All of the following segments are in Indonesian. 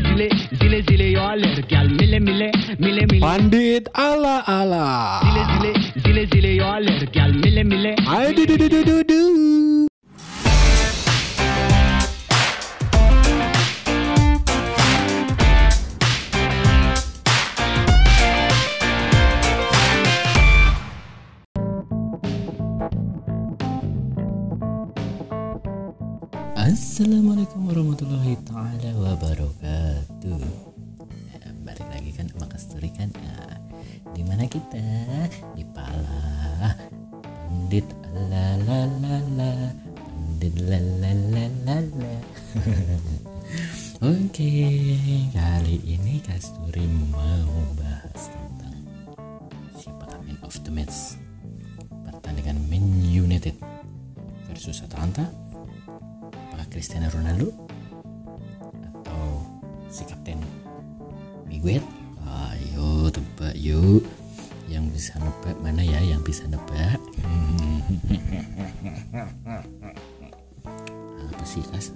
zile zile zile zile yo aler gal mile mile mile mile Pandit ala ala. zile zile zile zile yo aler gal mile mile du du du du du du. Assalamualaikum warahmatullahi taala wabarakatuh. Ya, balik lagi kan sama Kasturi kan. Ya, di mana kita? Di Pala. Pandit la la la la. Pandit la la la la la. Oke, kali ini Kasturi mau bahas tentang siapa man of the match pertandingan Man United versus Atalanta apakah Cristiano Ronaldo atau si kapten Miguel. Ayo tebak yuk yang bisa nebak mana ya yang bisa nebak? Apa sih kas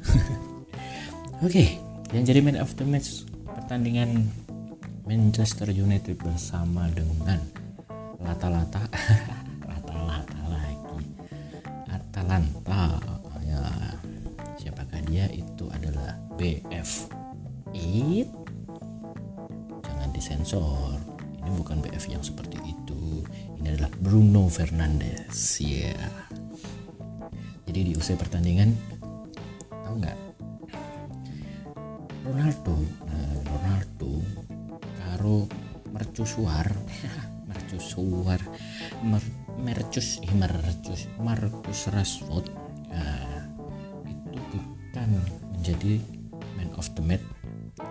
oke yang jadi man of the match pertandingan Manchester United bersama dengan lata-lata disensor ini bukan BF yang seperti itu. Ini adalah Bruno Fernandes ya. Jadi di usai pertandingan tahu nggak? Ronaldo nah, Ronaldo karo mercusuar mercusuar mer, mercus mercus Marcus Rashford. Nah, itu bukan menjadi man of the match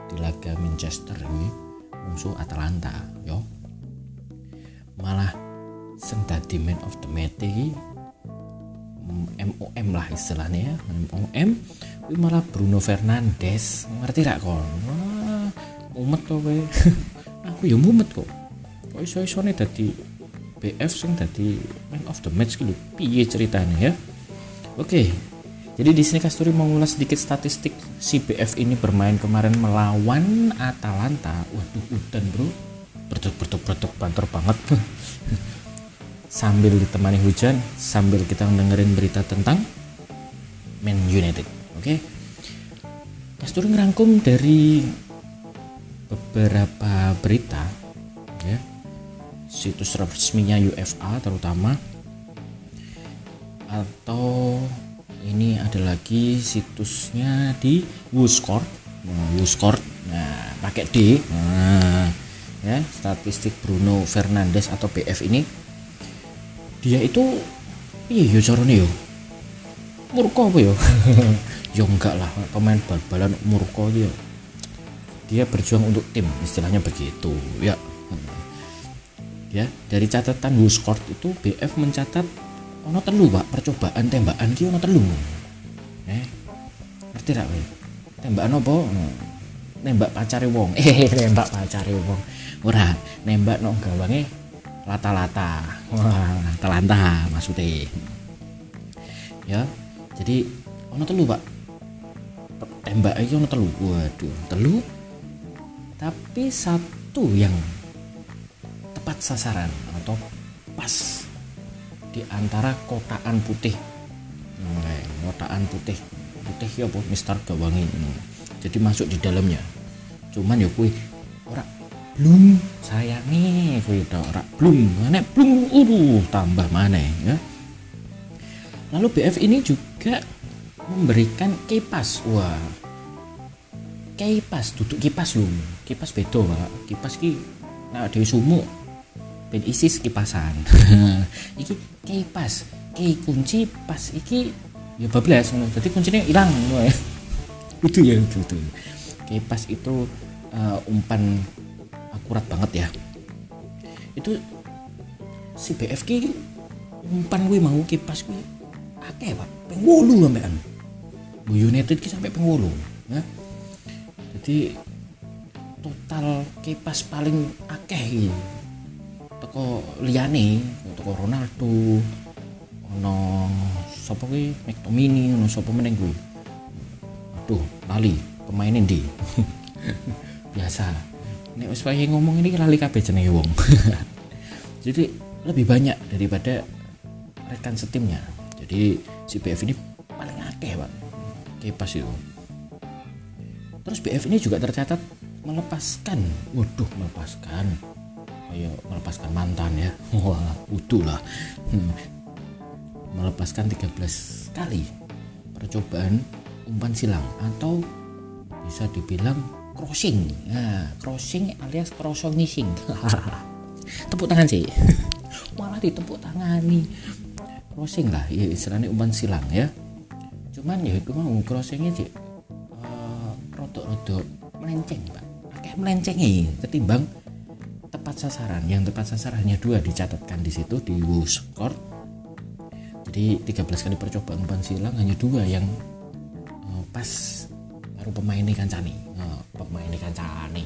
di laga Manchester ini musuh Atalanta yo. Malah sing dadi man of the match iki MOM lah istilahnya ya MOM kuwi malah Bruno Fernandes. Ngerti rak kon? Wah mumet to kowe. Aku ya mumet kok. Kok iso isone dadi BF sing dadi man of the match gitu piye ceritanya ya? Oke jadi di sini Kasturi mau ngulas sedikit statistik. Si ini bermain kemarin melawan Atalanta. Waduh udan bro. Bertuk bertuk bertuk. Banter banget. Sambil ditemani hujan sambil kita dengerin berita tentang Man United. Oke? Kasturi ngerangkum dari beberapa berita ya. Situs resminya UFA terutama. Atau ini ada lagi situsnya di Wuscord nah, Wuscord nah pakai D. Nah ya statistik Bruno Fernandes atau BF ini. Dia itu iya yo carane yo. Murko apa yo? Yo enggak lah. Pemain bal-balan murko dia dia berjuang untuk tim istilahnya begitu ya. Ya dari catatan Wuscord itu BF mencatat ono telu pak percobaan tembakan ki ono telu. Eh ngerti rak kowe tembakan apa? Nembak pacare wong. Eh nembak pacare wong. Ora nembak nang gawange lata-lata. Wah lata-lata maksudnya. Ya jadi ono telu pak. Tembak iki ono telu. Waduh telu. Tapi satu yang tepat sasaran atau pas di antara kotaan putih. Nah, kotaan putih. Putih ya bu Mister Gawangi. Hmm. jadi masuk di dalamnya. Cuman ya kui ora belum sayangi kui ora belum mana belum uruh tambah mana ya. Lalu BF ini juga memberikan kipas. Wah. Kipas duduk kipas lu kipas beda pak. Kipas ki nah dewi sumuk ben isis kipasan iki kipas ki kunci pas iki ya bablas ngono. Dadi kuncinya hilang ngono ya itu ya itu, itu. kipas itu uh, umpan akurat banget ya. Itu si BF ki umpan gue mau kipas gue akeh pak. Peng wolu sampean. Bu United ki sampai peng wolu ya. Jadi total kipas paling akeh iki teko liyane teko Ronaldo ono sapa kuwi? McTominay ono sapa meneng kuwi? Aduh lali pemain ndi? Biasa. Nek wis wayahe ngomong ini lali kabeh jenenge wong. Jadi lebih banyak daripada rekan setimnya. Jadi si BF ini paling akeh pak. Kipas itu. Terus BF ini juga tercatat melepaskan. Waduh melepaskan ayo melepaskan mantan ya. Wah utuh lah. Hmm. melepaskan 13 kali percobaan umpan silang atau bisa dibilang crossing. Nah crossing alias crossing tepuk tangan sih. Malah ditepuk tangan nih. Crossing lah ya istilahnya umpan silang ya. Cuman ya itu mau crossingnya sih eh, rodok-rodok melenceng pak. Akeh melencengnya ketimbang tepat sasaran. Yang tepat sasaran hanya dua dicatatkan di situ di score jadi 13 kali percobaan umpan silang hanya dua yang eh, pas. Baru pemain ini kancani. Eh, pemain ini kancani.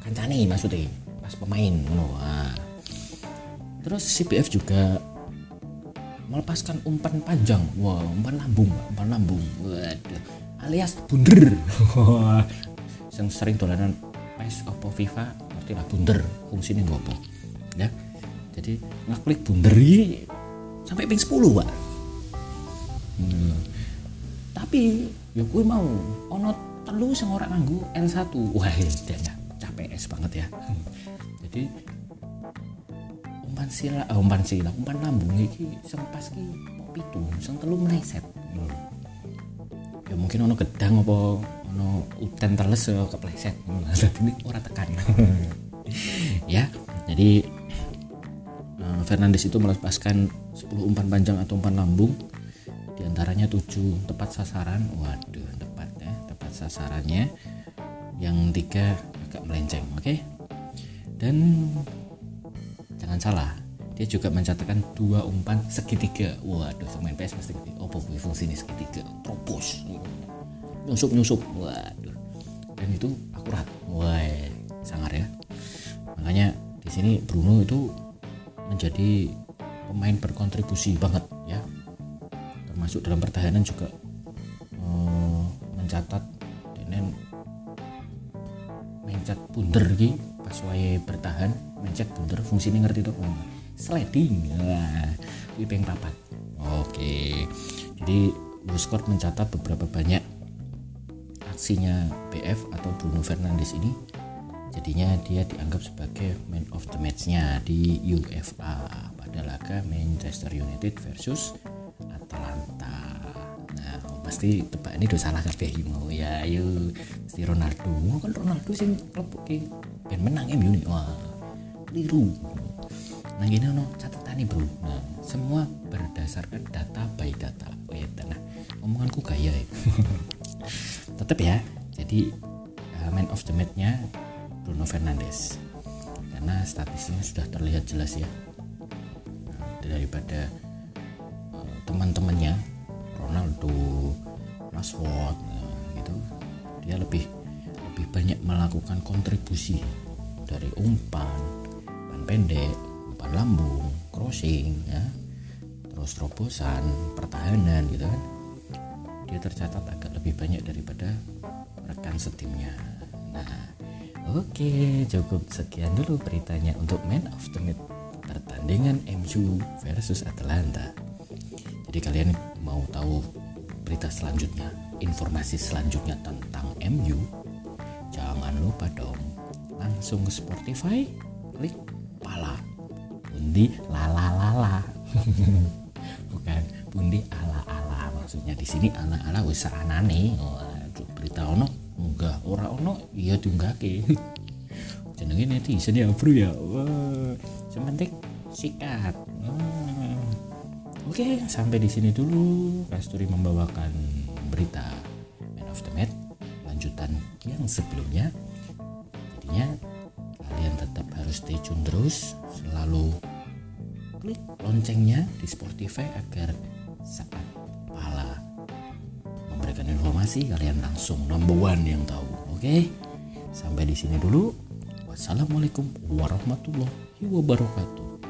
Kancani maksudnya pas pemain. Ah. terus CPF juga melepaskan umpan panjang. Wah umpan lambung umpan lambung. Waduh alias bunder. Yang sering dolanan PES apa FIFA ngerti lah bunder fungsinya ngopo ya. Jadi ngeklik bunder ini sampai ping 10 pak. Hmm. tapi ya gue mau ono telu sing ora nganggo L1 wah ya capek es banget ya. Jadi umpan sila ah, umpan sila umpan lambung iki sing pas ki mau pitu sing telu meleset Hmm. ya mungkin ono gedang apa ono uten teles ya kepleset. Jadi ini ora tekan. Ya jadi eh, Fernandes itu melepaskan 10 umpan panjang atau umpan lambung. Di antaranya 7 tepat sasaran. Waduh tepat ya tepat sasarannya. Yang tiga agak melenceng oke? Dan jangan salah dia juga mencatatkan dua umpan segitiga. Waduh main PS pasti kuwi fungsi ini segitiga? Propos nyusup nyusup waduh. Dan itu akurat. Wah sangar ya. Makanya di sini Bruno itu menjadi pemain berkontribusi banget ya. Termasuk dalam pertahanan juga eh, mencatat dan mencet bunder ki pas wae bertahan mencet bunder fungsinya ngerti tuh sliding. Ini ping papat. Oke. Jadi Wuskort mencatat beberapa banyak aksinya BF atau Bruno Fernandes ini jadinya dia dianggap sebagai man of the match-nya di UEFA pada laga Manchester United versus Atalanta. Nah pasti tebak ini udah salah kabeh mau ya ayo. Si Ronaldo Wah, kan Ronaldo sing klub ki ben menang MU nih. Wah keliru. Nah gini no catatan nih bro. Nah semua berdasarkan data by data. Wait nah omonganku gaya ya tetap ya. Jadi uh, man of the match-nya Bruno Fernandes. Karena statistiknya sudah terlihat jelas ya. Nah, daripada uh, teman-temannya Ronaldo, Rashford nah, gitu dia lebih lebih banyak melakukan kontribusi dari umpan, umpan pendek, umpan lambung, crossing ya. Terus terobosan, pertahanan gitu kan. Dia tercatat agak lebih banyak daripada rekan setimnya. Nah, oke, cukup sekian dulu beritanya untuk Man of the Match pertandingan MU versus Atalanta. Jadi kalian mau tahu berita selanjutnya, informasi selanjutnya tentang MU, jangan lupa dong langsung ke Spotify, klik pala, undi lala lala, bukan bundi ala maksudnya di sini ala wis anane. Waduh, berita ono enggak ora ono iya diunggahke jenenge netizen ya bro ya. Wah sementing sikat. Hmm. oke sampai di sini dulu. Kasturi membawakan berita Man of the Match lanjutan yang sebelumnya. Jadinya kalian tetap harus stay tune terus selalu klik loncengnya di Spotify agar saat memberikan informasi kalian langsung number one yang tahu oke? Sampai di sini dulu. Wassalamualaikum warahmatullahi wabarakatuh